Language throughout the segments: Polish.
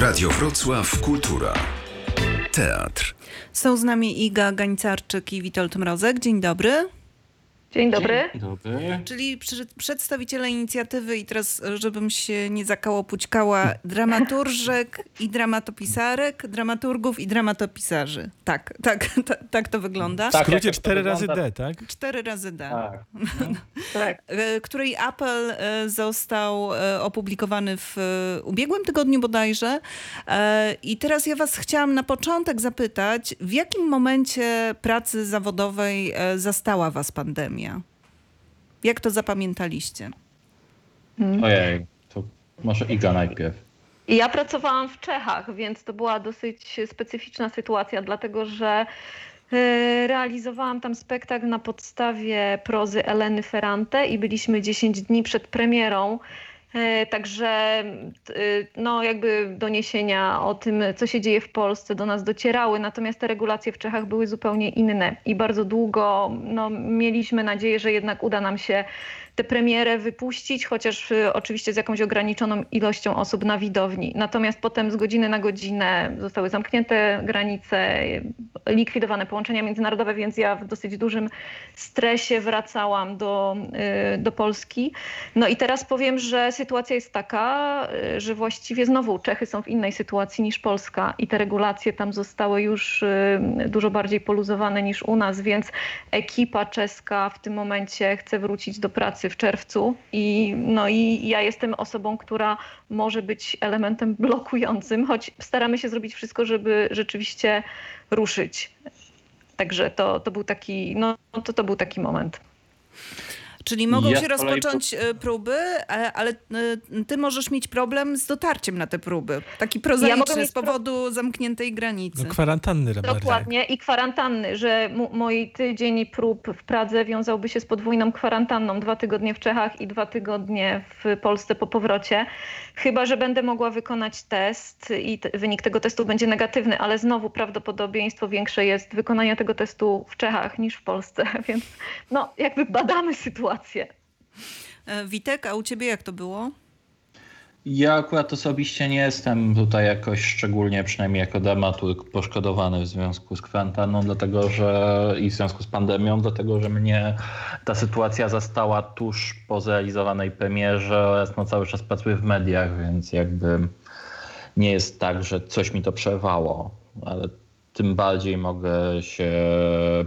Radio Wrocław Kultura. Teatr. Są z nami Iga Gańcarczyk i Witold Mrozek. Dzień dobry. Dzień dobry. Dzień dobry. Czyli przy, przedstawiciele inicjatywy i teraz, żebym się nie zakałopućkała, dramaturżek i dramatopisarek, dramaturgów i dramatopisarzy. Tak, tak, tak, tak to wygląda. Tak, W skrócie jak to 4 razy wygląda. D, tak? Cztery razy D. Tak. Tak. e, której apel e, został e, opublikowany w e, ubiegłym tygodniu bodajże. E, I teraz ja was chciałam na początek zapytać, w jakim momencie pracy zawodowej e, zastała was pandemia? Jak to zapamiętaliście? Ojej, to może Iga najpierw. I ja pracowałam w Czechach, więc to była dosyć specyficzna sytuacja, dlatego że e, realizowałam tam spektakl na podstawie prozy Eleny Ferrante i byliśmy 10 dni przed premierą. E, Także y, no, jakby doniesienia o tym, co się dzieje w Polsce do nas docierały, natomiast te regulacje w Czechach były zupełnie inne i bardzo długo no, mieliśmy nadzieję, że jednak uda nam się tę premierę wypuścić, chociaż y, oczywiście z jakąś ograniczoną ilością osób na widowni. Natomiast potem z godziny na godzinę zostały zamknięte granice, y, likwidowane połączenia międzynarodowe, więc ja w dosyć dużym stresie wracałam do, do Polski. No i teraz powiem, że sytuacja jest taka, y, że właściwie znowu Czechy są w innej sytuacji niż Polska i te regulacje tam zostały już y, dużo bardziej poluzowane niż u nas, więc ekipa czeska w tym momencie chce wrócić do pracy w czerwcu i, no i ja jestem osobą, która może być elementem blokującym, choć staramy się zrobić wszystko, żeby rzeczywiście ruszyć. Także to, to był taki, no to, to był taki moment. Czyli mogą Ja się kolei rozpocząć e, próby, e, ale e, ty możesz mieć problem z dotarciem na te próby. Taki prozaiczny mieć z powodu zamkniętej granicy. No kwarantanny bardziej. Dokładnie i kwarantanny, że mój tydzień prób w Pradze wiązałby się z podwójną kwarantanną. Dwa tygodnie w Czechach i dwa tygodnie w Polsce po powrocie. Chyba, że będę mogła wykonać test i wynik tego testu będzie negatywny, ale znowu prawdopodobieństwo większe jest wykonania tego testu w Czechach niż w Polsce, więc no jakby badamy sytuację. E, Witek, a u ciebie jak to było? Ja akurat osobiście nie jestem tutaj jakoś szczególnie, przynajmniej jako dramaturg, poszkodowany w związku z kwarantanną, dlatego że i w związku z pandemią, dlatego że mnie ta sytuacja zastała tuż po zrealizowanej premierze oraz no, cały czas pracuję w mediach, więc jakby nie jest tak, że coś mi to przerwało, ale tym bardziej mogę się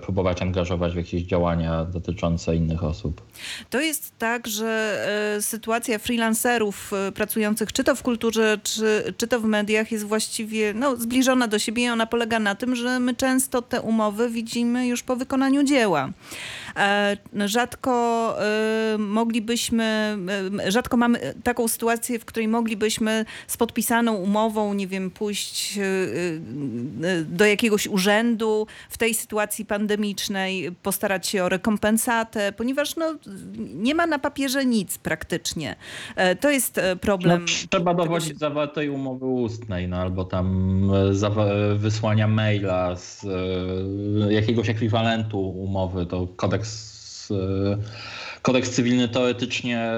próbować angażować w jakieś działania dotyczące innych osób. To jest tak, że e, sytuacja freelancerów e, pracujących czy to w kulturze, czy, czy to w mediach jest właściwie no, zbliżona do siebie i ona polega na tym, że my często te umowy widzimy już po wykonaniu dzieła. E, Rzadko moglibyśmy, rzadko mamy taką sytuację, w której moglibyśmy z podpisaną umową, nie wiem, pójść do jakiegoś urzędu w tej sytuacji pandemicznej, postarać się o rekompensatę, ponieważ no, nie ma na papierze nic praktycznie. E, To jest e, No, problem. trzeba dowodzić zawartej umowy ustnej, no albo tam e, wysłania maila z jakiegoś ekwiwalentu umowy, to kodeks, kodeks cywilny teoretycznie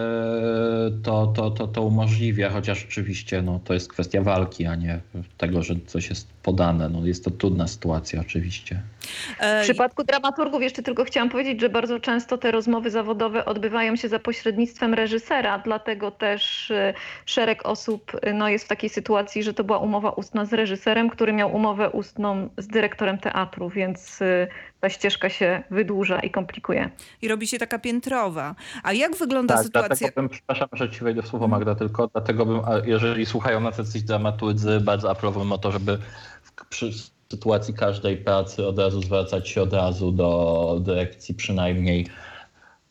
to, to, to, to umożliwia, chociaż oczywiście no, to jest kwestia walki, a nie tego, że coś jest podane. No, jest to trudna sytuacja oczywiście. E, W przypadku dramaturgów jeszcze tylko chciałam powiedzieć, że bardzo często te rozmowy zawodowe odbywają się za pośrednictwem reżysera, dlatego też y, szereg osób y, no, jest w takiej sytuacji, że to była umowa ustna z reżyserem, który miał umowę ustną z dyrektorem teatru, więc ta ścieżka się wydłuża i komplikuje. I robi się taka piętrowa. A jak wygląda sytuacja? Tak, Dlatego bym, przepraszam, że ci wejdę w słowo Magda, tylko dlatego bym, jeżeli słuchają nas jacyś dramaturdzy, bardzo apelowałbym o to, żeby przy sytuacji każdej pracy od razu zwracać się od razu do dyrekcji przynajmniej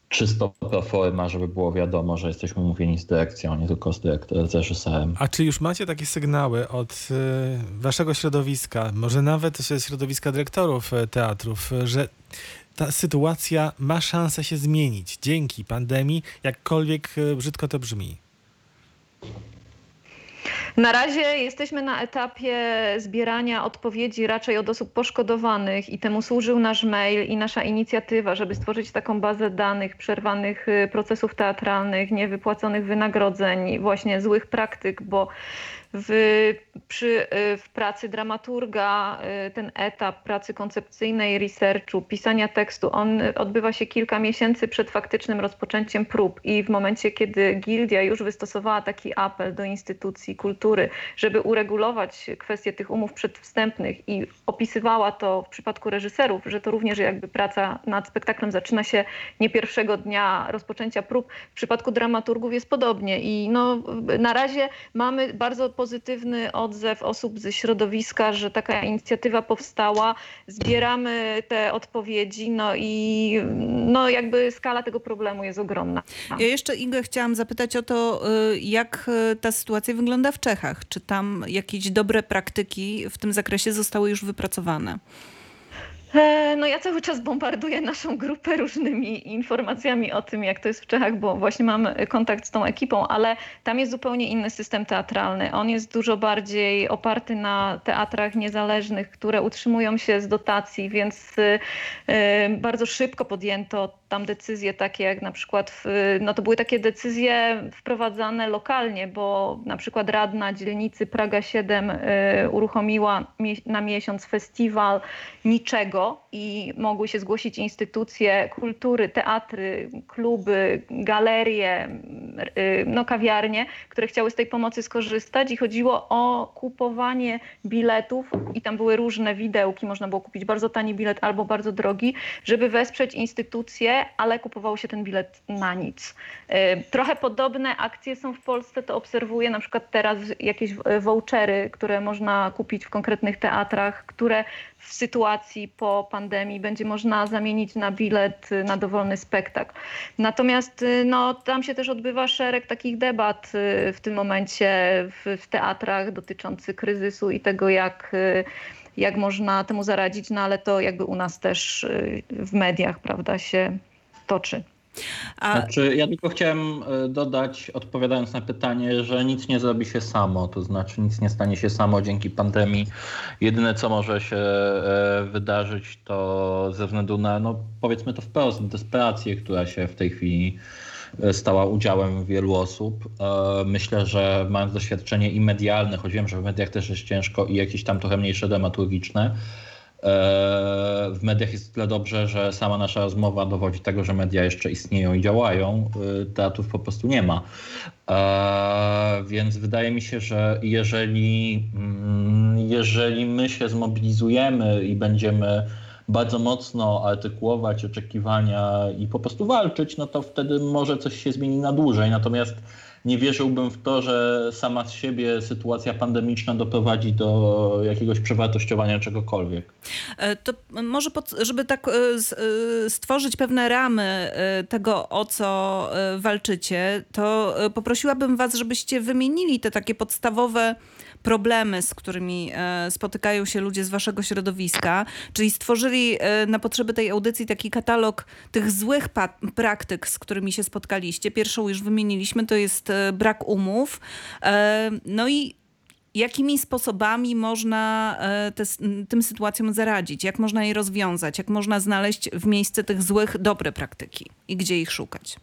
czysto pro forma, żeby było wiadomo, że jesteśmy umówieni z dyrekcją, nie tylko z, dyrektor, reżyserem. A czy już macie takie sygnały od y, waszego środowiska, może nawet środowiska dyrektorów y, teatrów, y, że ta sytuacja ma szansę się zmienić dzięki pandemii, jakkolwiek brzydko to brzmi? Na razie jesteśmy na etapie zbierania odpowiedzi raczej od osób poszkodowanych i temu służył nasz mail i nasza inicjatywa, żeby stworzyć taką bazę danych przerwanych y, procesów teatralnych, niewypłaconych wynagrodzeń, właśnie złych praktyk, bo w, przy, w pracy dramaturga ten etap pracy koncepcyjnej, researchu, pisania tekstu, on odbywa się kilka miesięcy przed faktycznym rozpoczęciem prób i w momencie, kiedy Gildia już wystosowała taki apel do instytucji kultury, żeby uregulować kwestie tych umów przedwstępnych i opisywała to w przypadku reżyserów, że to również jakby praca nad spektaklem zaczyna się nie pierwszego dnia rozpoczęcia prób. W przypadku dramaturgów jest podobnie i no, na razie mamy bardzo pozytywny odzew osób ze środowiska, że taka inicjatywa powstała. Zbieramy te odpowiedzi, no i no jakby skala tego problemu jest ogromna. Ja jeszcze Igę chciałam zapytać o to, y, jak y, ta sytuacja wygląda w Czechach. Czy tam jakieś dobre praktyki w tym zakresie zostały już wypracowane? E, no ja cały czas bombarduję naszą grupę różnymi informacjami o tym, jak to jest w Czechach, bo właśnie mam kontakt z tą ekipą, ale tam jest zupełnie inny system teatralny. On jest dużo bardziej oparty na teatrach niezależnych, które utrzymują się z dotacji, więc e, bardzo szybko podjęto tam decyzje takie jak na przykład, w, no to były takie decyzje wprowadzane lokalnie, bo na przykład radna dzielnicy Praga 7 y, uruchomiła na miesiąc festiwal niczego i mogły się zgłosić instytucje kultury, teatry, kluby, galerie, no kawiarnie, które chciały z tej pomocy skorzystać i chodziło o kupowanie biletów i tam były różne widełki, można było kupić bardzo tani bilet albo bardzo drogi, żeby wesprzeć instytucje ale kupowało się ten bilet na nic. Y, trochę podobne akcje są w Polsce, to obserwuję na przykład teraz jakieś vouchery, które można kupić w konkretnych teatrach, które w sytuacji po pandemii będzie można zamienić na bilet na dowolny spektakl. Natomiast y, no, tam się też odbywa szereg takich debat y, w tym momencie w, w teatrach dotyczących kryzysu i tego, jak jak można temu zaradzić, no ale to jakby u nas też w mediach, prawda, się toczy. A... Znaczy, ja tylko chciałem e, dodać, odpowiadając na pytanie, że nic nie zrobi się samo, to znaczy nic nie stanie się samo dzięki pandemii. Jedyne, co może się e, wydarzyć, to ze względu na, no powiedzmy to wprost, desperację, która się w tej chwili e, stała udziałem wielu osób. Myślę, że mając doświadczenie i medialne, choć wiem, że w mediach też jest ciężko i jakieś tam trochę mniejsze dramaturgiczne, w mediach jest tyle dobrze, że sama nasza rozmowa dowodzi tego, że media jeszcze istnieją i działają. Y, teatrów po prostu nie ma. E, więc wydaje mi się, że jeżeli, mm, jeżeli my się zmobilizujemy i będziemy bardzo mocno artykułować oczekiwania i po prostu walczyć, no to wtedy może coś się zmieni na dłużej. Natomiast nie wierzyłbym w to, że sama z siebie sytuacja pandemiczna doprowadzi do jakiegoś przewartościowania czegokolwiek. E, to może, pod, żeby tak e, e, stworzyć pewne ramy tego, o co walczycie, to poprosiłabym was, żebyście wymienili te takie podstawowe problemy, z którymi e, spotykają się ludzie z waszego środowiska, czyli stworzyli e, na potrzeby tej audycji taki katalog tych złych praktyk, z którymi się spotkaliście. Pierwszą już wymieniliśmy, to jest e, brak umów. No i jakimi sposobami można te, tym sytuacjom zaradzić, jak można je rozwiązać, jak można znaleźć w miejsce tych złych dobre praktyki i gdzie ich szukać.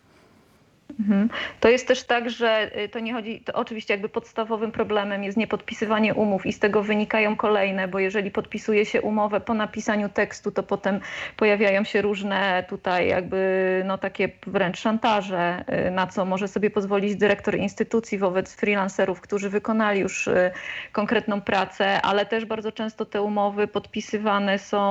Mhm. To jest też tak, że y, to nie chodzi, to oczywiście jakby podstawowym problemem jest niepodpisywanie umów i z tego wynikają kolejne, bo jeżeli podpisuje się umowę po napisaniu tekstu, to potem pojawiają się różne tutaj jakby no takie wręcz szantaże, y, na co może sobie pozwolić dyrektor instytucji wobec freelancerów, którzy wykonali już y, konkretną pracę, ale też bardzo często te umowy podpisywane są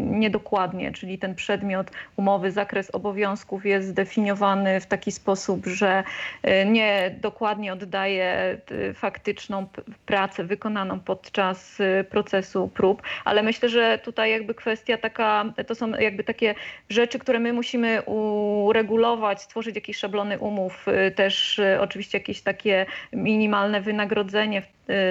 niedokładnie, czyli ten przedmiot umowy, zakres obowiązków jest zdefiniowany w taki sposób, sposób, że y, nie dokładnie oddaje y, faktyczną pracę wykonaną podczas y, procesu prób, ale myślę, że tutaj jakby kwestia taka, to są jakby takie rzeczy, które my musimy uregulować, stworzyć jakieś szablony umów, też oczywiście jakieś takie minimalne wynagrodzenie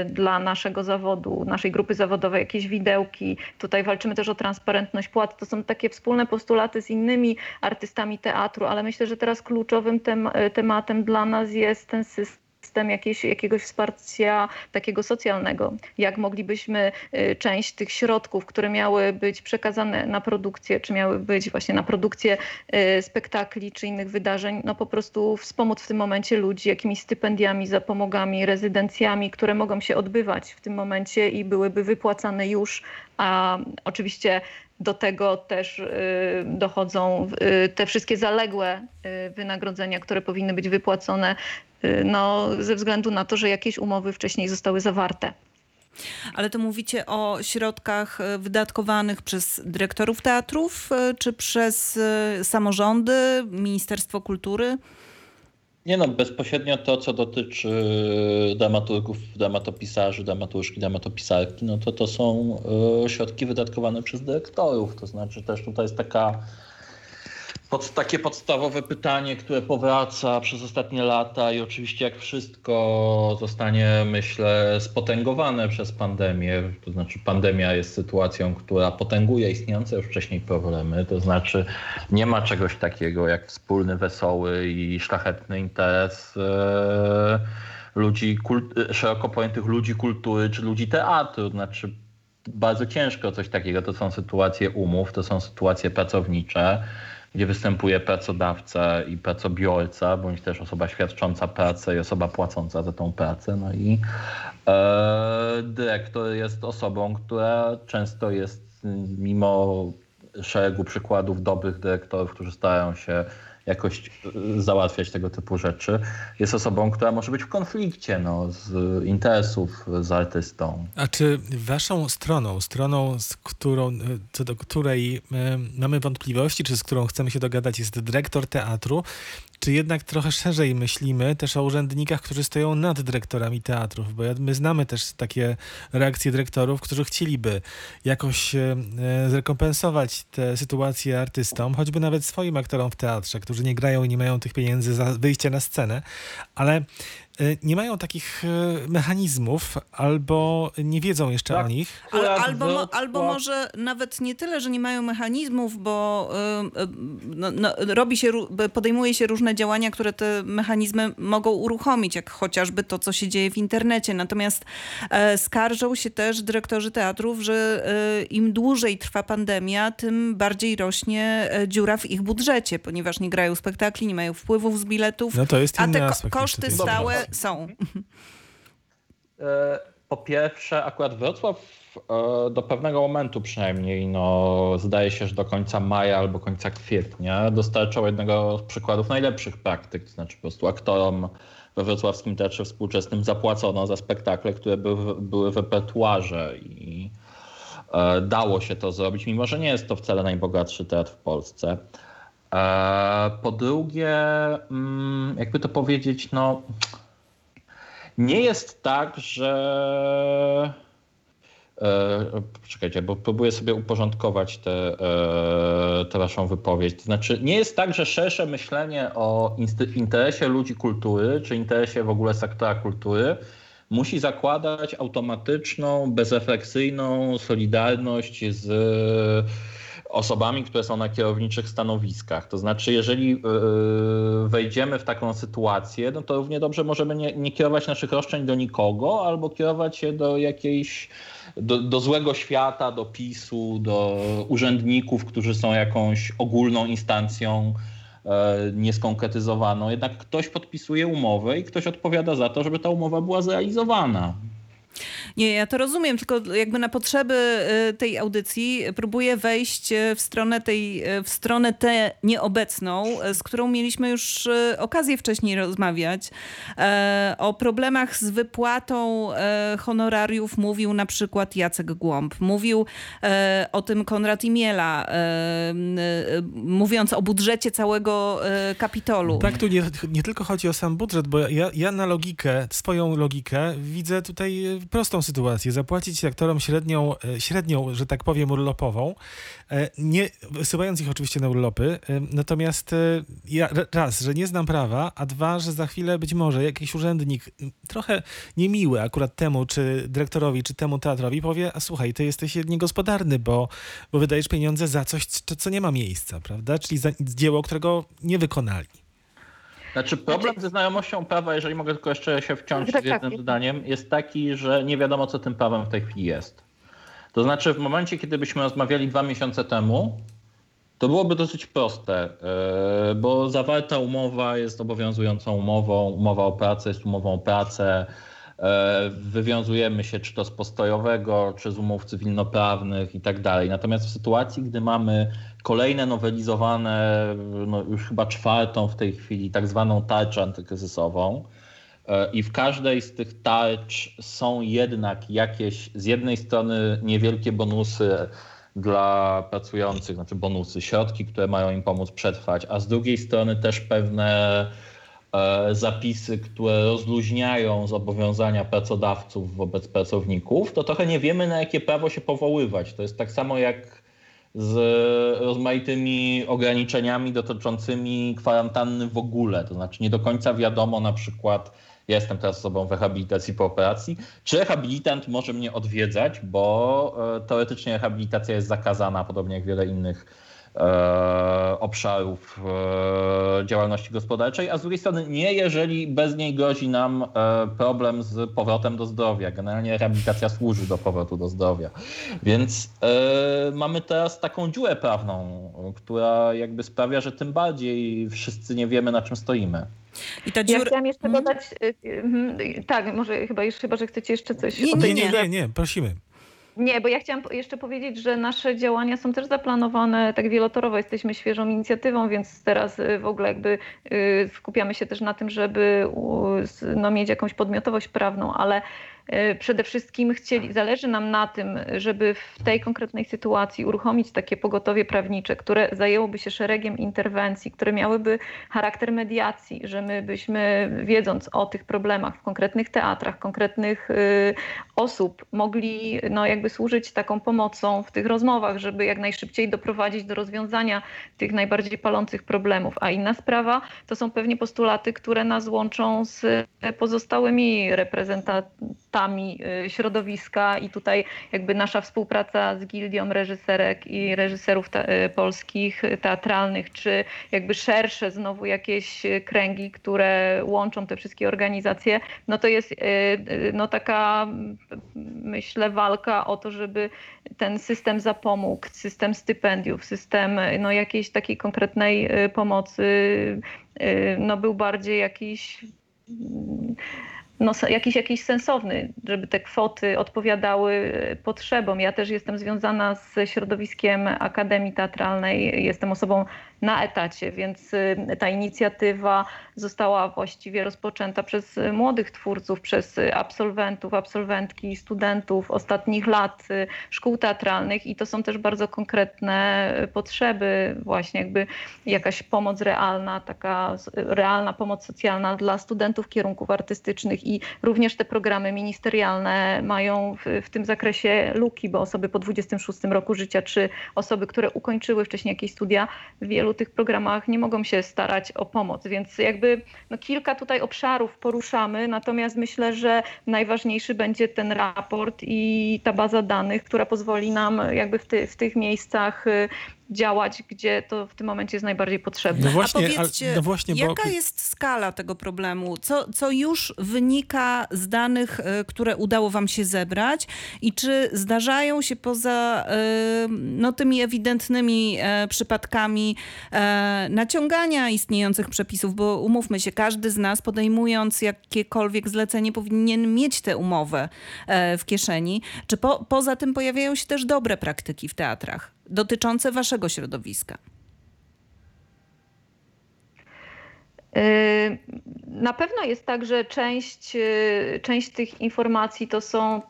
dla naszego zawodu, naszej grupy zawodowej, jakieś widełki. Tutaj walczymy też o transparentność płat. To są takie wspólne postulaty z innymi artystami teatru, ale myślę, że teraz kluczowym tem tematem dla nas jest ten system system jakiegoś wsparcia takiego socjalnego. Jak moglibyśmy y, część tych środków, które miały być przekazane na produkcję, czy miały być właśnie na produkcję y, spektakli czy innych wydarzeń, no po prostu wspomóc w tym momencie ludzi jakimiś stypendiami, zapomogami, rezydencjami, które mogą się odbywać w tym momencie i byłyby wypłacane już, a oczywiście do tego też y, dochodzą y, te wszystkie zaległe y, wynagrodzenia, które powinny być wypłacone no, ze względu na to, że jakieś umowy wcześniej zostały zawarte. Ale to mówicie o środkach wydatkowanych przez dyrektorów teatrów, czy przez samorządy, Ministerstwo Kultury? Nie no, bezpośrednio to, co dotyczy dramaturgów, dramatopisarzy, dramaturżki, dramatopisarki, no to to są e, środki wydatkowane przez dyrektorów. To znaczy też tutaj jest taka pod, takie podstawowe pytanie, które powraca przez ostatnie lata i oczywiście jak wszystko zostanie, myślę, spotęgowane przez pandemię, to znaczy pandemia jest sytuacją, która potęguje istniejące już wcześniej problemy, to znaczy nie ma czegoś takiego jak wspólny, wesoły i szlachetny interes e, ludzi, szeroko pojętych ludzi kultury czy ludzi teatru, to znaczy bardzo ciężko coś takiego, to są sytuacje umów, to są sytuacje pracownicze, gdzie występuje pracodawca i pracobiorca, bądź też osoba świadcząca pracę i osoba płacąca za tą pracę. No i e, dyrektor jest osobą, która często jest, mimo szeregu przykładów dobrych dyrektorów, którzy starają się jakoś e, załatwiać tego typu rzeczy, jest osobą, która może być w konflikcie no, z interesów z artystą. A czy waszą stroną, stroną, z którą, e, co do której y, mamy wątpliwości, czy z którą chcemy się dogadać, jest dyrektor teatru, czy jednak trochę szerzej myślimy też o urzędnikach, którzy stoją nad dyrektorami teatrów? Bo my znamy też takie reakcje dyrektorów, którzy chcieliby jakoś e, zrekompensować tę sytuację artystom, choćby nawet swoim aktorom w teatrze, którzy nie grają i nie mają tych pieniędzy za wyjście na scenę, ale nie mają takich e, mechanizmów albo nie wiedzą jeszcze tak. o nich. Ale, albo, albo może nawet nie tyle, że nie mają mechanizmów, bo e, no, no, robi się, podejmuje się różne działania, które te mechanizmy mogą uruchomić, jak chociażby to, co się dzieje w internecie. Natomiast skarżą się też dyrektorzy teatrów, że im dłużej trwa pandemia, tym bardziej rośnie dziura w ich budżecie, ponieważ nie grają spektakli, nie mają wpływów z biletów, no to jest a te koszty stałe są. E, po pierwsze, akurat Wrocław e, do pewnego momentu przynajmniej, no, zdaje się, że do końca maja albo końca kwietnia dostarczał jednego z przykładów najlepszych praktyk, to znaczy po prostu aktorom we Wrocławskim Teatrze Współczesnym zapłacono za spektakle, które były, były w repertuarze i e, dało się to zrobić, mimo że nie jest to wcale najbogatszy teatr w Polsce. Po drugie, mm, jakby to powiedzieć, no nie jest tak, że. E, czekajcie, bo próbuję sobie uporządkować tę e, te waszą wypowiedź. To znaczy, nie jest tak, że szersze myślenie o interesie ludzi kultury, czy interesie w ogóle sektora kultury, musi zakładać automatyczną, bezrefleksyjną solidarność z osobami, które są na kierowniczych stanowiskach. To znaczy, jeżeli yy, wejdziemy w taką sytuację, no to równie dobrze możemy nie, nie kierować naszych roszczeń do nikogo, albo kierować je do jakiejś, do, do złego świata, do PiSu, do urzędników, którzy są jakąś ogólną instancją e, nieskonkretyzowaną. Jednak ktoś podpisuje umowę i ktoś odpowiada za to, żeby ta umowa była zrealizowana. Nie, ja to rozumiem, tylko jakby na potrzeby y, tej audycji próbuję wejść y, w stronę tej, y, w stronę tę nieobecną, z którą mieliśmy już okazję wcześniej rozmawiać. O problemach z wypłatą honorariów mówił na przykład Jacek Głąb. Mówił o tym Konrad Imiela, mówiąc o budżecie całego Kapitolu. Tak, tu nie, nie tylko chodzi o sam budżet, bo ja, ja na logikę, swoją logikę widzę tutaj prostą sytuację. Zapłacić aktorom średnią, e, średnią, że tak powiem, urlopową, e, nie wysyłając ich oczywiście na urlopy. E, natomiast ja, raz, że nie znam prawa, a dwa, że za chwilę być może jakiś urzędnik trochę niemiły akurat temu, czy dyrektorowi, czy temu teatrowi powie, a słuchaj, ty jesteś niegospodarny, bo, bo wydajesz pieniądze za coś, co nie ma miejsca, prawda? Czyli za dzieło, którego nie wykonali. Znaczy problem ze znajomością prawa, jeżeli mogę tylko jeszcze się wciąć Tak, z jednym tak. zdaniem, jest taki, że nie wiadomo co tym prawem w tej chwili jest. To znaczy w momencie, kiedy byśmy rozmawiali dwa miesiące temu, to byłoby dosyć proste, yy, bo zawarta umowa jest obowiązującą umową, umowa o pracę jest umową o pracę, wywiązujemy się czy to z postojowego, czy z umów cywilnoprawnych i tak dalej. Natomiast w sytuacji, gdy mamy kolejne nowelizowane, no już chyba czwartą w tej chwili, tak zwaną tarczę antykryzysową, yy, i w każdej z tych tarcz są jednak jakieś z jednej strony niewielkie bonusy dla pracujących, znaczy bonusy, środki, które mają im pomóc przetrwać, a z drugiej strony też pewne e, zapisy, które rozluźniają zobowiązania pracodawców wobec pracowników, to trochę nie wiemy, na jakie prawo się powoływać. To jest tak samo jak z rozmaitymi ograniczeniami dotyczącymi kwarantanny w ogóle. To znaczy nie do końca wiadomo na przykład, ja jestem teraz osobą w rehabilitacji po operacji, czy rehabilitant może mnie odwiedzać, bo e, teoretycznie rehabilitacja jest zakazana, podobnie jak wiele innych e, obszarów e, działalności gospodarczej, a z drugiej strony nie, jeżeli bez niej grozi nam e, problem z powrotem do zdrowia. Generalnie rehabilitacja służy do powrotu do zdrowia. Więc e, mamy teraz taką dziurę prawną, która jakby sprawia, że tym bardziej wszyscy nie wiemy, na czym stoimy. I ta Ja dziura... chciałam jeszcze Mhm. dodać, y, tak, może chyba, już, chyba, że chcecie jeszcze coś Nie, Nie, nie, nie, nie, prosimy. Nie, bo ja chciałam jeszcze powiedzieć, że nasze działania są też zaplanowane tak wielotorowo. Jesteśmy świeżą inicjatywą, więc teraz y, w ogóle jakby y, skupiamy się też na tym, żeby no, mieć jakąś podmiotowość prawną, ale przede wszystkim chcieli, zależy nam na tym, żeby w tej konkretnej sytuacji uruchomić takie pogotowie prawnicze, które zajęłoby się szeregiem interwencji, które miałyby charakter mediacji, że my byśmy wiedząc o tych problemach w konkretnych teatrach, konkretnych y, osób mogli no, jakby służyć taką pomocą w tych rozmowach, żeby jak najszybciej doprowadzić do rozwiązania tych najbardziej palących problemów. A inna sprawa to są pewnie postulaty, które nas łączą z pozostałymi reprezentantami y, środowiska i tutaj jakby nasza współpraca z Gildią Reżyserek i Reżyserów ta, y, Polskich y, Teatralnych, czy jakby szersze znowu jakieś kręgi, które łączą te wszystkie organizacje, no to jest no taka myślę walka o to, żeby ten system zapomógł, system stypendiów, system no jakiejś takiej konkretnej pomocy no był bardziej jakiś mm, no, jakiś, jakiś sensowny, żeby te kwoty odpowiadały potrzebom. Ja też jestem związana z środowiskiem Akademii Teatralnej, jestem osobą na etacie, więc y, ta inicjatywa została właściwie rozpoczęta przez y, młodych twórców, przez y, absolwentów, absolwentki, studentów ostatnich lat szkół teatralnych i to są też bardzo konkretne potrzeby, właśnie jakby jakaś pomoc realna, taka realna pomoc socjalna dla studentów kierunków artystycznych i również te programy ministerialne mają w, w tym zakresie luki, bo osoby po 26 roku życia, czy osoby, które ukończyły wcześniej jakieś studia, w wielu tych programach nie mogą się starać o pomoc, więc jakby no, kilka tutaj obszarów poruszamy, natomiast myślę, że najważniejszy będzie ten raport i ta baza danych, która pozwoli nam jakby w, ty, w tych miejscach y, działać, gdzie to w tym momencie jest najbardziej potrzebne. No właśnie, A ale- powiedzcie, no właśnie, bo- jaka jest skala tego problemu? Co, co już wynika z danych, e, które udało wam się zebrać i czy zdarzają się poza e, no, tymi ewidentnymi e, przypadkami naciągania istniejących przepisów, bo umówmy się, każdy z nas podejmując jakiekolwiek zlecenie powinien mieć tę umowę w kieszeni. Czy po, poza tym pojawiają się też dobre praktyki w teatrach dotyczące waszego środowiska? Y, Na pewno jest tak, że część, y, część tych informacji to są,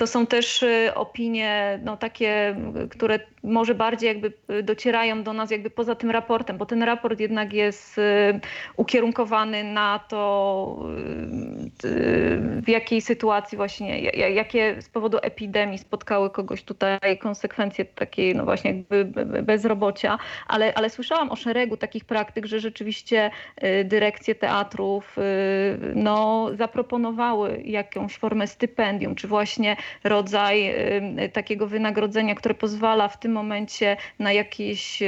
to są też y, opinie no, takie, które może bardziej jakby y, docierają do nas jakby poza tym raportem, bo ten raport jednak jest y, ukierunkowany na to, w jakiej sytuacji właśnie, jakie z powodu epidemii spotkały kogoś tutaj konsekwencje takiej, no właśnie jakby bezrobocia, ale, ale słyszałam o szeregu takich praktyk, że rzeczywiście dyrekcje teatrów no, zaproponowały jakąś formę stypendium, czy właśnie rodzaj takiego wynagrodzenia, które pozwala w tym momencie na jakieś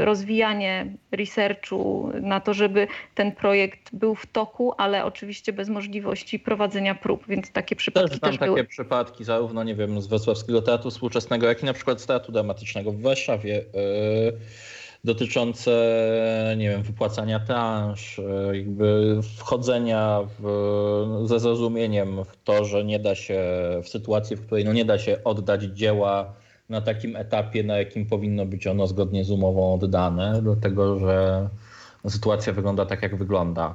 rozwijanie researchu, na to, żeby ten projekt był w toku, ale oczywiście bez możliwości prowadzenia prób, więc takie przypadki też, też, też takie były. przypadki zarówno, nie wiem, z Wrocławskiego Teatru Współczesnego, jak i na przykład z Teatru Dramatycznego w Warszawie. Yy, dotyczące, nie wiem, wypłacania transz, yy, jakby wchodzenia w, ze zrozumieniem w to, że nie da się, w sytuacji, w której no nie da się oddać dzieła na takim etapie, na jakim powinno być ono zgodnie z umową oddane, dlatego że sytuacja wygląda tak, jak wygląda.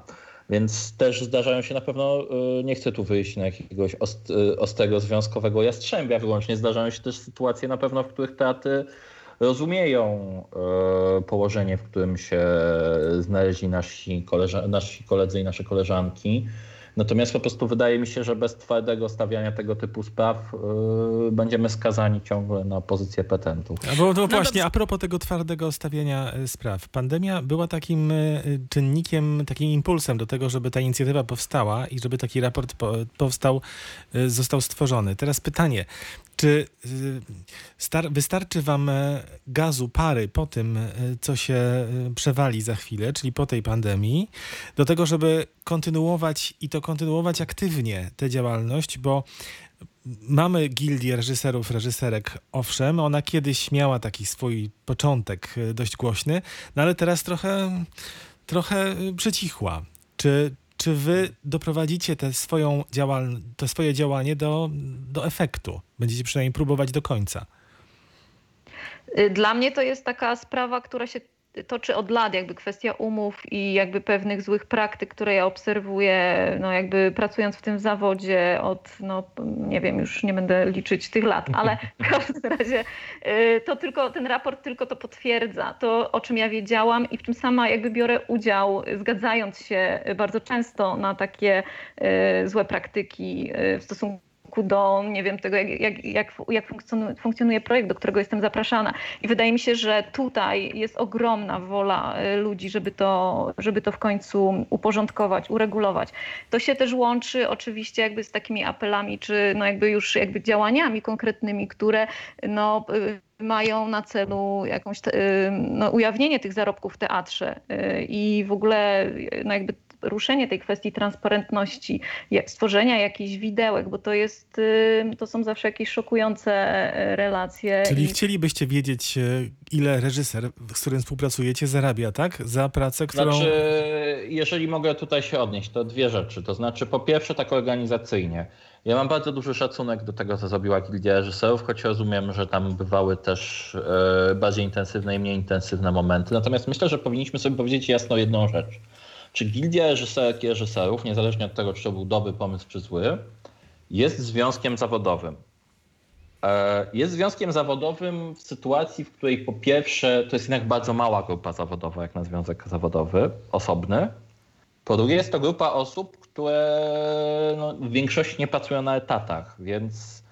Więc też zdarzają się na pewno, y, nie chcę tu wyjść na jakiegoś ostrego związkowego jastrzębia wyłącznie, zdarzają się też sytuacje na pewno, w których teatry rozumieją y, położenie, w którym się znaleźli nasi, koleża- nasi koledzy i nasze koleżanki Natomiast po prostu wydaje mi się, że bez twardego stawiania tego typu spraw yy, będziemy skazani ciągle na pozycję petentów. A bo, no właśnie, a propos tego twardego stawiania y, spraw. Pandemia była takim czynnikiem, takim impulsem do tego, żeby ta inicjatywa powstała i żeby taki raport po, powstał, został stworzony. Teraz pytanie, czy wystarczy wam e, gazu, pary po tym, e, co się e, przewali za chwilę, czyli po tej pandemii, do tego, żeby kontynuować i to kontynuować aktywnie tę działalność, bo mamy gildię reżyserów, reżyserek, owszem, ona kiedyś miała taki swój początek dość głośny, no ale teraz trochę, trochę przycichła. Czy, czy wy doprowadzicie te swoją działal, to swoje działanie do, do efektu? Będziecie przynajmniej próbować do końca. Y, dla mnie to jest taka sprawa, która się toczy od lat, jakby kwestia umów i jakby pewnych złych praktyk, które ja obserwuję, no jakby pracując w tym zawodzie od, no nie wiem, już nie będę liczyć tych lat, ale w każdym razie y, to tylko, ten raport tylko to potwierdza, to o czym ja wiedziałam i w czym sama jakby biorę udział, zgadzając się bardzo często na takie y, złe praktyki w stosunku do, nie wiem, tego, jak, jak, jak, jak funkcjonuje projekt, do którego jestem zapraszana. I wydaje mi się, że tutaj jest ogromna wola y, ludzi, żeby to, żeby to w końcu uporządkować, uregulować. To się też łączy oczywiście jakby z takimi apelami, czy no jakby już jakby działaniami konkretnymi, które no y, mają na celu jakąś y, no, ujawnienie tych zarobków w teatrze i w ogóle no jakby ruszenie tej kwestii transparentności, stworzenia jakichś widełek, bo to jest, y, to są zawsze jakieś szokujące e, relacje. Czyli chcielibyście wiedzieć, e, ile reżyser, z którym współpracujecie, zarabia, tak? Za pracę, którą... Znaczy, jeżeli mogę tutaj się odnieść, to dwie rzeczy. To znaczy, po pierwsze, tak organizacyjnie. Ja mam bardzo duży szacunek do tego, co zrobiła Gildia Reżyserów, choć rozumiem, że tam bywały też e, bardziej intensywne i mniej intensywne momenty. Natomiast myślę, że powinniśmy sobie powiedzieć jasno jedną rzecz. Czy gildia reżyserek i reżyserów, niezależnie od tego, czy to był dobry pomysł, czy zły, jest związkiem zawodowym? E, jest związkiem zawodowym w sytuacji, w której po pierwsze to jest jednak bardzo mała grupa zawodowa, jak na związek zawodowy, osobny. Po drugie jest to grupa osób, które no, w większości nie pracują na etatach, więc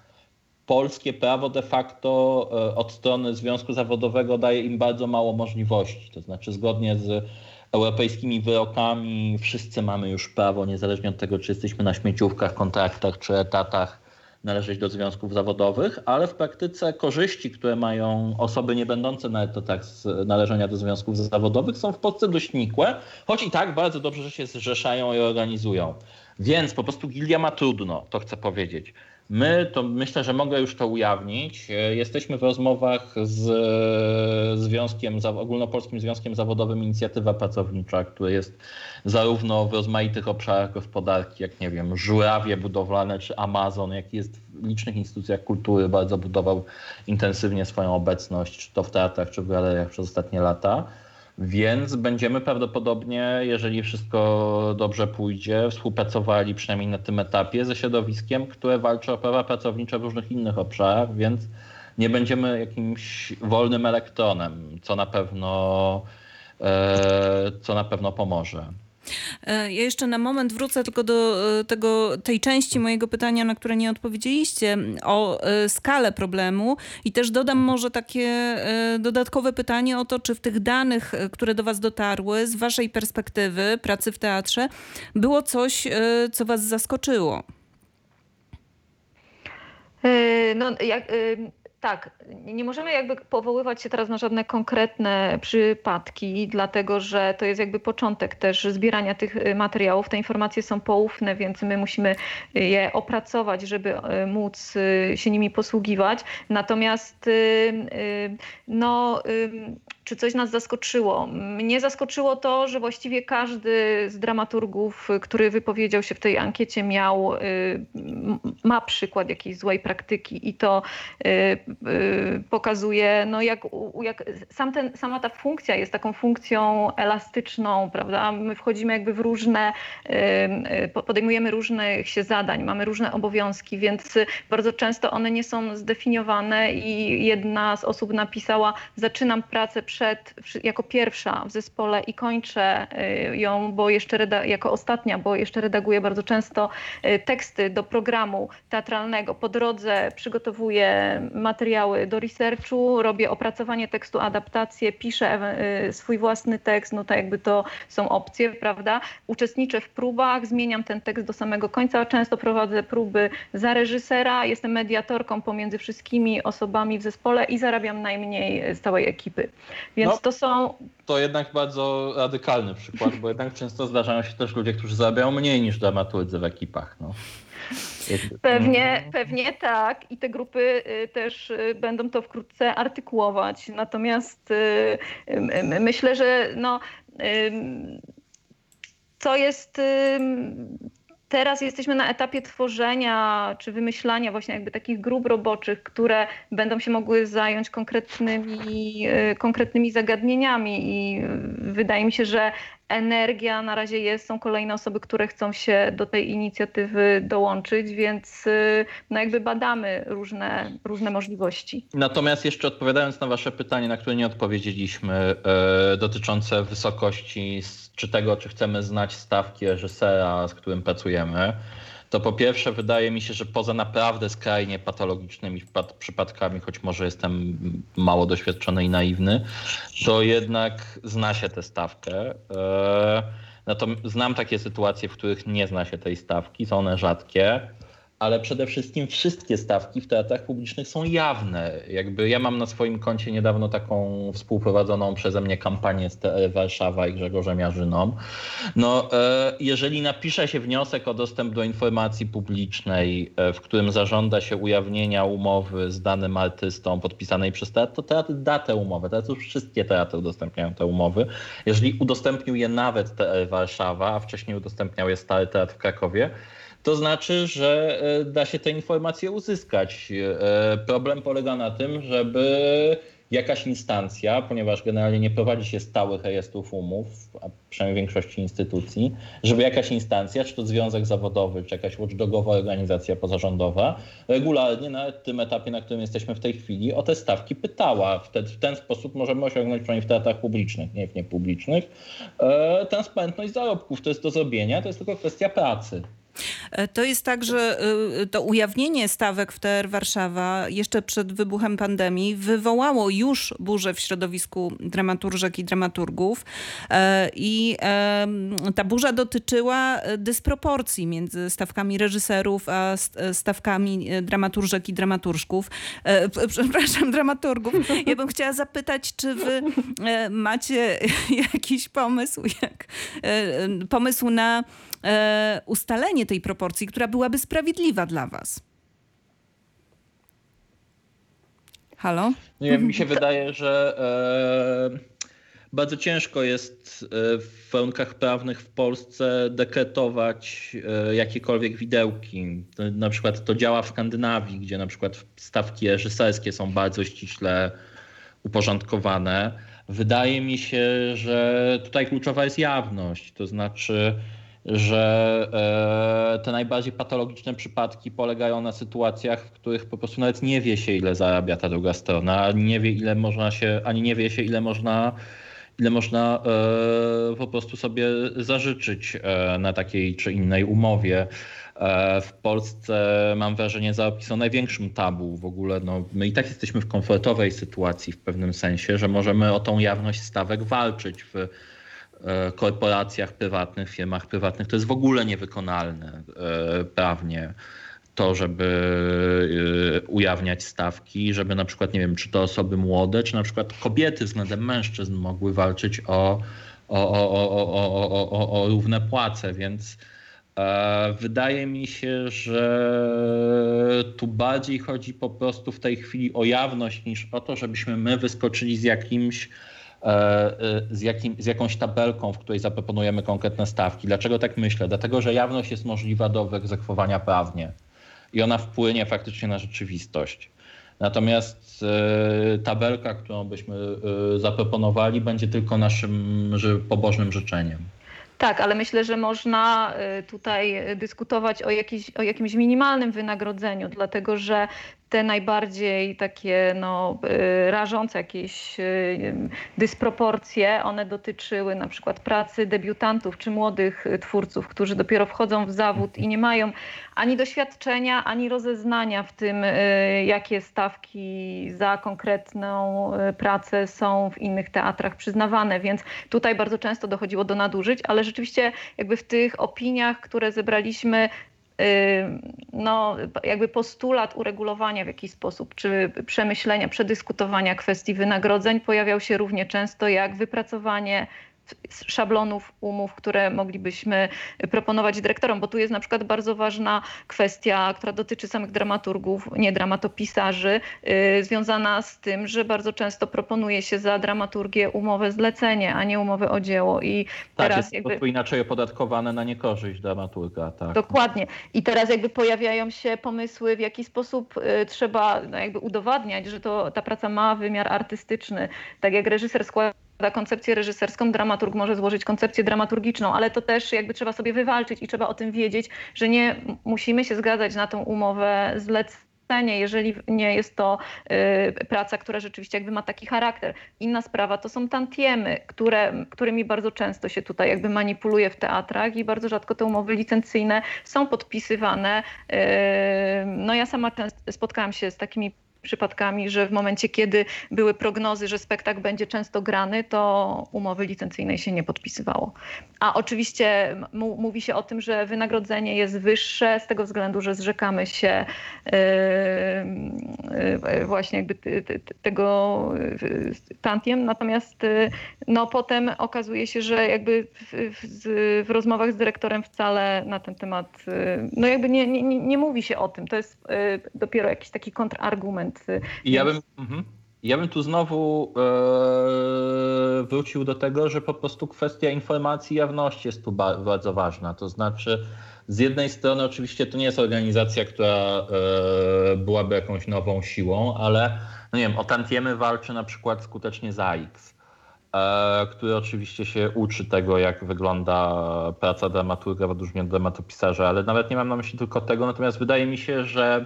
polskie prawo de facto e, od strony związku zawodowego daje im bardzo mało możliwości. To znaczy zgodnie z europejskimi wyrokami wszyscy mamy już prawo, niezależnie od tego, czy jesteśmy na śmieciówkach, kontraktach czy etatach, należeć do związków zawodowych, ale w praktyce korzyści, które mają osoby nie będące na etatach z należenia do związków zawodowych są w Polsce dość nikłe, choć i tak bardzo dobrze, że się zrzeszają i organizują. Więc po prostu Gilia ma trudno, to chcę powiedzieć. My, to myślę, że mogę już to ujawnić. E, jesteśmy w rozmowach z e, Związkiem, Ogólnopolskim Związkiem Zawodowym Inicjatywa Pracownicza, który jest zarówno w rozmaitych obszarach gospodarki, jak nie wiem, żurawie budowlane czy Amazon, jak jest w licznych instytucjach kultury, bardzo budował intensywnie swoją obecność, czy to w teatrach, czy w galeriach przez ostatnie lata. Więc będziemy prawdopodobnie, jeżeli wszystko dobrze pójdzie, współpracowali przynajmniej na tym etapie ze środowiskiem, które walczy o prawa pracownicze w różnych innych obszarach, więc nie będziemy jakimś wolnym elektronem, co na pewno, e, co na pewno pomoże. Ja jeszcze na moment wrócę tylko do tego, tej części mojego pytania, na które nie odpowiedzieliście, o skalę problemu i też dodam może takie dodatkowe pytanie o to, czy w tych danych, które do was dotarły, z waszej perspektywy pracy w teatrze, było coś, co was zaskoczyło? E, no, jak, e, tak, nie możemy jakby powoływać się teraz na żadne konkretne przypadki, dlatego że to jest jakby początek też zbierania tych e, materiałów. Te informacje są poufne, więc my musimy je opracować, żeby móc się nimi posługiwać. Natomiast no czy coś nas zaskoczyło? Mnie zaskoczyło to, że właściwie każdy z dramaturgów, który wypowiedział się w tej ankiecie, miał, y, ma przykład jakiejś złej praktyki i to y, y, pokazuje, no jak, jak sam ten, sama ta funkcja jest taką funkcją elastyczną, prawda? My wchodzimy jakby w różne, podejmujemy różnych się zadań, mamy różne obowiązki, więc bardzo często one nie są zdefiniowane i jedna z osób napisała, zaczynam pracę przy przed, jako pierwsza w zespole i kończę y, ją, bo jeszcze jako ostatnia, bo jeszcze redaguję bardzo często y, teksty do programu teatralnego. Po drodze przygotowuję materiały do researchu, robię opracowanie tekstu, adaptację, piszę y, swój własny tekst, no to jakby to są opcje, prawda? Uczestniczę w próbach, zmieniam ten tekst do samego końca, często prowadzę próby za reżysera, jestem mediatorką pomiędzy wszystkimi osobami w zespole i zarabiam najmniej z całej ekipy. Więc no, to są. To jednak bardzo radykalny przykład, bo jednak często zdarzają się też ludzie, którzy zarabiają mniej niż dramaturydzy w ekipach. No. Pewnie, pewnie tak i te grupy y, też y, będą to wkrótce artykułować. Natomiast y, myślę, że no, co jest teraz jesteśmy na etapie tworzenia czy wymyślania właśnie jakby takich grup roboczych, które będą się mogły zająć konkretnymi, e, konkretnymi zagadnieniami i wydaje mi się, że energia na razie jest, są kolejne osoby, które chcą się do tej inicjatywy dołączyć, więc e, no jakby badamy różne, różne możliwości. Natomiast jeszcze odpowiadając na wasze pytanie, na które nie odpowiedzieliśmy, e, dotyczące wysokości czy tego, czy chcemy znać stawki reżysera, z którym pracujemy, to po pierwsze wydaje mi się, że poza naprawdę skrajnie patologicznymi przypadkami, choć może jestem mało doświadczony i naiwny, to jednak zna się tę stawkę. Natomiast znam takie sytuacje, w których nie zna się tej stawki, są one rzadkie ale przede wszystkim wszystkie stawki w teatrach publicznych są jawne. Jakby ja mam na swoim koncie niedawno taką współprowadzoną przeze mnie kampanię z TR Warszawa i Grzegorzem Jarzyną. No, e, jeżeli napisze się wniosek o dostęp do informacji publicznej, e, w którym zażąda się ujawnienia umowy z danym artystą podpisanej przez teatr, to teatr da tę umowę. Teraz już wszystkie teatry udostępniają te umowy. Jeżeli udostępnił je nawet TR Warszawa, a wcześniej udostępniał je Stary Teatr w Krakowie, to znaczy, że e, da się te informacje uzyskać. E, problem polega na tym, żeby jakaś instancja, ponieważ generalnie nie prowadzi się stałych rejestrów umów, a przynajmniej w większości instytucji, żeby jakaś instancja, czy to związek zawodowy, czy jakaś watchdogowa organizacja pozarządowa, regularnie na tym etapie, na którym jesteśmy w tej chwili, o te stawki pytała. W ten, w ten sposób możemy osiągnąć, przynajmniej w teatrach publicznych, nie w niepublicznych, e, transparentność zarobków. To jest do zrobienia, to jest tylko kwestia pracy. E, to jest tak, że e, to ujawnienie stawek w TR Warszawa jeszcze przed wybuchem pandemii wywołało już burzę w środowisku dramaturżek i dramaturgów e, i ta burza dotyczyła dysproporcji między stawkami reżyserów a stawkami dramaturżek i dramaturżków. Przepraszam, dramaturgów. Ja bym chciała zapytać, czy wy macie jakiś pomysł, jak, pomysł na ustalenie tej proporcji, która byłaby sprawiedliwa dla was? Halo? Nie mi się wydaje, że e, bardzo ciężko jest e, w warunkach prawnych w Polsce dekretować e, jakiekolwiek widełki. Na przykład to działa w Skandynawii, gdzie na przykład stawki reżyserskie są bardzo ściśle uporządkowane. Wydaje mi się, że tutaj kluczowa jest jawność, to znaczy że e, te najbardziej patologiczne przypadki polegają na sytuacjach, w których po prostu nawet nie wie się, ile zarabia ta druga strona, ani nie wie, ile można się, ani nie wie się, ile można ile można po prostu sobie zażyczyć na takiej czy innej umowie. W Polsce mam wrażenie zapisał największym tabu w ogóle. No, my i tak jesteśmy w komfortowej sytuacji w pewnym sensie, że możemy o tą jawność stawek walczyć w korporacjach prywatnych, firmach prywatnych. To jest w ogóle niewykonalne prawnie to, żeby y, ujawniać stawki, żeby na przykład, nie wiem, czy to osoby młode, czy na przykład kobiety względem mężczyzn mogły walczyć o, o, o, o, równe płace, więc e, wydaje mi się, że tu bardziej chodzi po prostu w tej chwili o jawność niż o to, żebyśmy my wyskoczyli z jakimś e, e, z, jakim, z jakąś tabelką, w której zaproponujemy konkretne stawki. Dlaczego tak myślę? Dlatego, że jawność jest możliwa do wyegzekwowania prawnie i ona wpłynie faktycznie na rzeczywistość. Natomiast e, tabelka, którą byśmy e, zaproponowali, będzie tylko naszym pobożnym życzeniem. Tak, ale myślę, że można e, tutaj dyskutować o, jakiś, o jakimś minimalnym wynagrodzeniu, dlatego że te najbardziej takie no, y, rażące jakieś y, dysproporcje, one dotyczyły na przykład pracy debiutantów czy młodych twórców, którzy dopiero wchodzą w zawód i nie mają ani doświadczenia, ani rozeznania w tym, y, jakie stawki za konkretną pracę są w innych teatrach przyznawane, więc tutaj bardzo często dochodziło do nadużyć, ale rzeczywiście jakby w tych opiniach, które zebraliśmy, no, jakby postulat uregulowania w jakiś sposób, czy przemyślenia, przedyskutowania kwestii wynagrodzeń pojawiał się równie często jak wypracowanie szablonów umów, które moglibyśmy proponować dyrektorom, bo tu jest na przykład bardzo ważna kwestia, która dotyczy samych dramaturgów, nie dramatopisarzy, yy, związana z tym, że bardzo często proponuje się za dramaturgię umowę zlecenie, a nie umowę o dzieło. I tak, teraz jest jakby... to inaczej opodatkowane na niekorzyść dramaturga. Tak. Dokładnie. I teraz jakby pojawiają się pomysły, w jaki sposób y, trzeba no jakby udowadniać, że to, ta praca ma wymiar artystyczny. Tak jak reżyser składa koncepcję reżyserską, dramaturg może złożyć koncepcję dramaturgiczną, ale to też jakby trzeba sobie wywalczyć i trzeba o tym wiedzieć, że nie musimy się zgadzać na tą umowę zlecenie, jeżeli nie jest to y, praca, która rzeczywiście jakby ma taki charakter. Inna sprawa to są tantiemy, które, którymi bardzo często się tutaj jakby manipuluje w teatrach i bardzo rzadko te umowy licencyjne są podpisywane. Y, no ja sama spotkałam się z takimi przypadkami, że w momencie, kiedy były prognozy, że spektakl będzie często grany, to umowy licencyjnej się nie podpisywało. A oczywiście mówi się o tym, że wynagrodzenie jest wyższe z tego względu, że zrzekamy się yy, yy, właśnie jakby tego yy, tantiem, natomiast no, potem okazuje się, że jakby w, w, w rozmowach z dyrektorem wcale na ten temat no jakby nie, nie, nie mówi się o tym. To jest dopiero jakiś taki kontrargument I ja bym, mhm. ja bym tu znowu e, wrócił do tego, że po prostu kwestia informacji i jawności jest tu bardzo ważna. To znaczy, z jednej strony oczywiście to nie jest organizacja, która e, byłaby jakąś nową siłą, ale no nie wiem, o tantiemy walczy na przykład skutecznie ZAX, e, który oczywiście się uczy tego, jak wygląda praca dramaturga w odróżnieniu od dramatopisarza, ale nawet nie mam na myśli tylko tego, natomiast wydaje mi się, że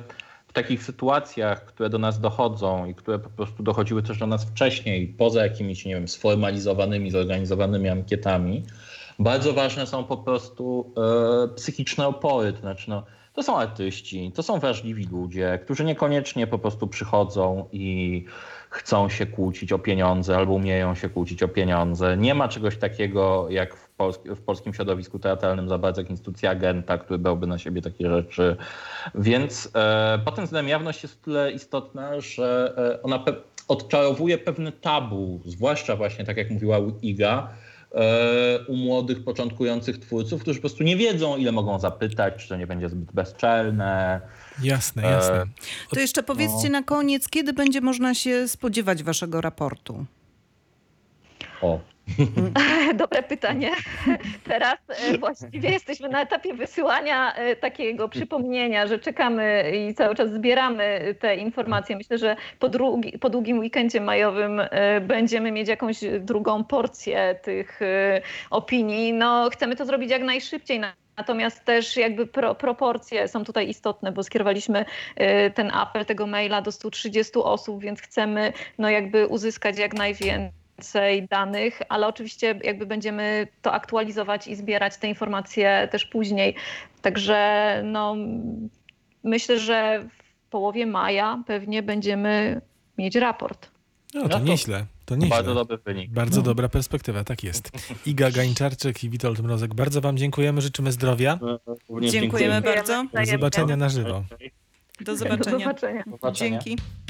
takich sytuacjach, które do nas dochodzą i które po prostu dochodziły też do nas wcześniej, poza jakimiś, nie wiem, sformalizowanymi, zorganizowanymi ankietami, bardzo ważne są po prostu e, psychiczne opory. To znaczy, no, to są artyści, to są wrażliwi ludzie, którzy niekoniecznie po prostu przychodzą i chcą się kłócić o pieniądze albo umieją się kłócić o pieniądze. Nie ma czegoś takiego jak w, w polskim środowisku teatralnym za bardzo jak instytucja agenta, który brałby na siebie takie rzeczy. Więc e, względem jawność jest tyle istotna, że e, ona pe odczarowuje pewne tabu, zwłaszcza właśnie tak jak mówiła Iga, u młodych, początkujących twórców, którzy po prostu nie wiedzą, ile mogą zapytać, czy to nie będzie zbyt bezczelne, Jasne, jasne. E, to jeszcze powiedzcie no. na koniec, kiedy będzie można się spodziewać waszego raportu? O. Dobre pytanie. Teraz e, właściwie jesteśmy na etapie wysyłania e, takiego przypomnienia, że czekamy i cały czas zbieramy te informacje. Myślę, że po, drugi, po długim weekendzie majowym będziemy mieć jakąś drugą porcję tych opinii. No, chcemy to zrobić jak najszybciej. Natomiast też jakby pro, proporcje są tutaj istotne, bo skierowaliśmy ten apel tego maila do 130 osób, więc chcemy no jakby uzyskać jak najwięcej więcej danych, ale oczywiście jakby będziemy to aktualizować i zbierać te informacje też później. Także no, myślę, że w połowie maja pewnie będziemy mieć raport. No No to nieźle, to nieźle. Bardzo dobry wynik. Bardzo dobra perspektywa, tak jest. Iga Gańczarczyk i Witold Mrozek, bardzo wam dziękujemy, życzymy zdrowia. Również Dziękujemy dziękuję. bardzo. Do zobaczenia na żywo. Do zobaczenia. Do zobaczenia. Dzięki.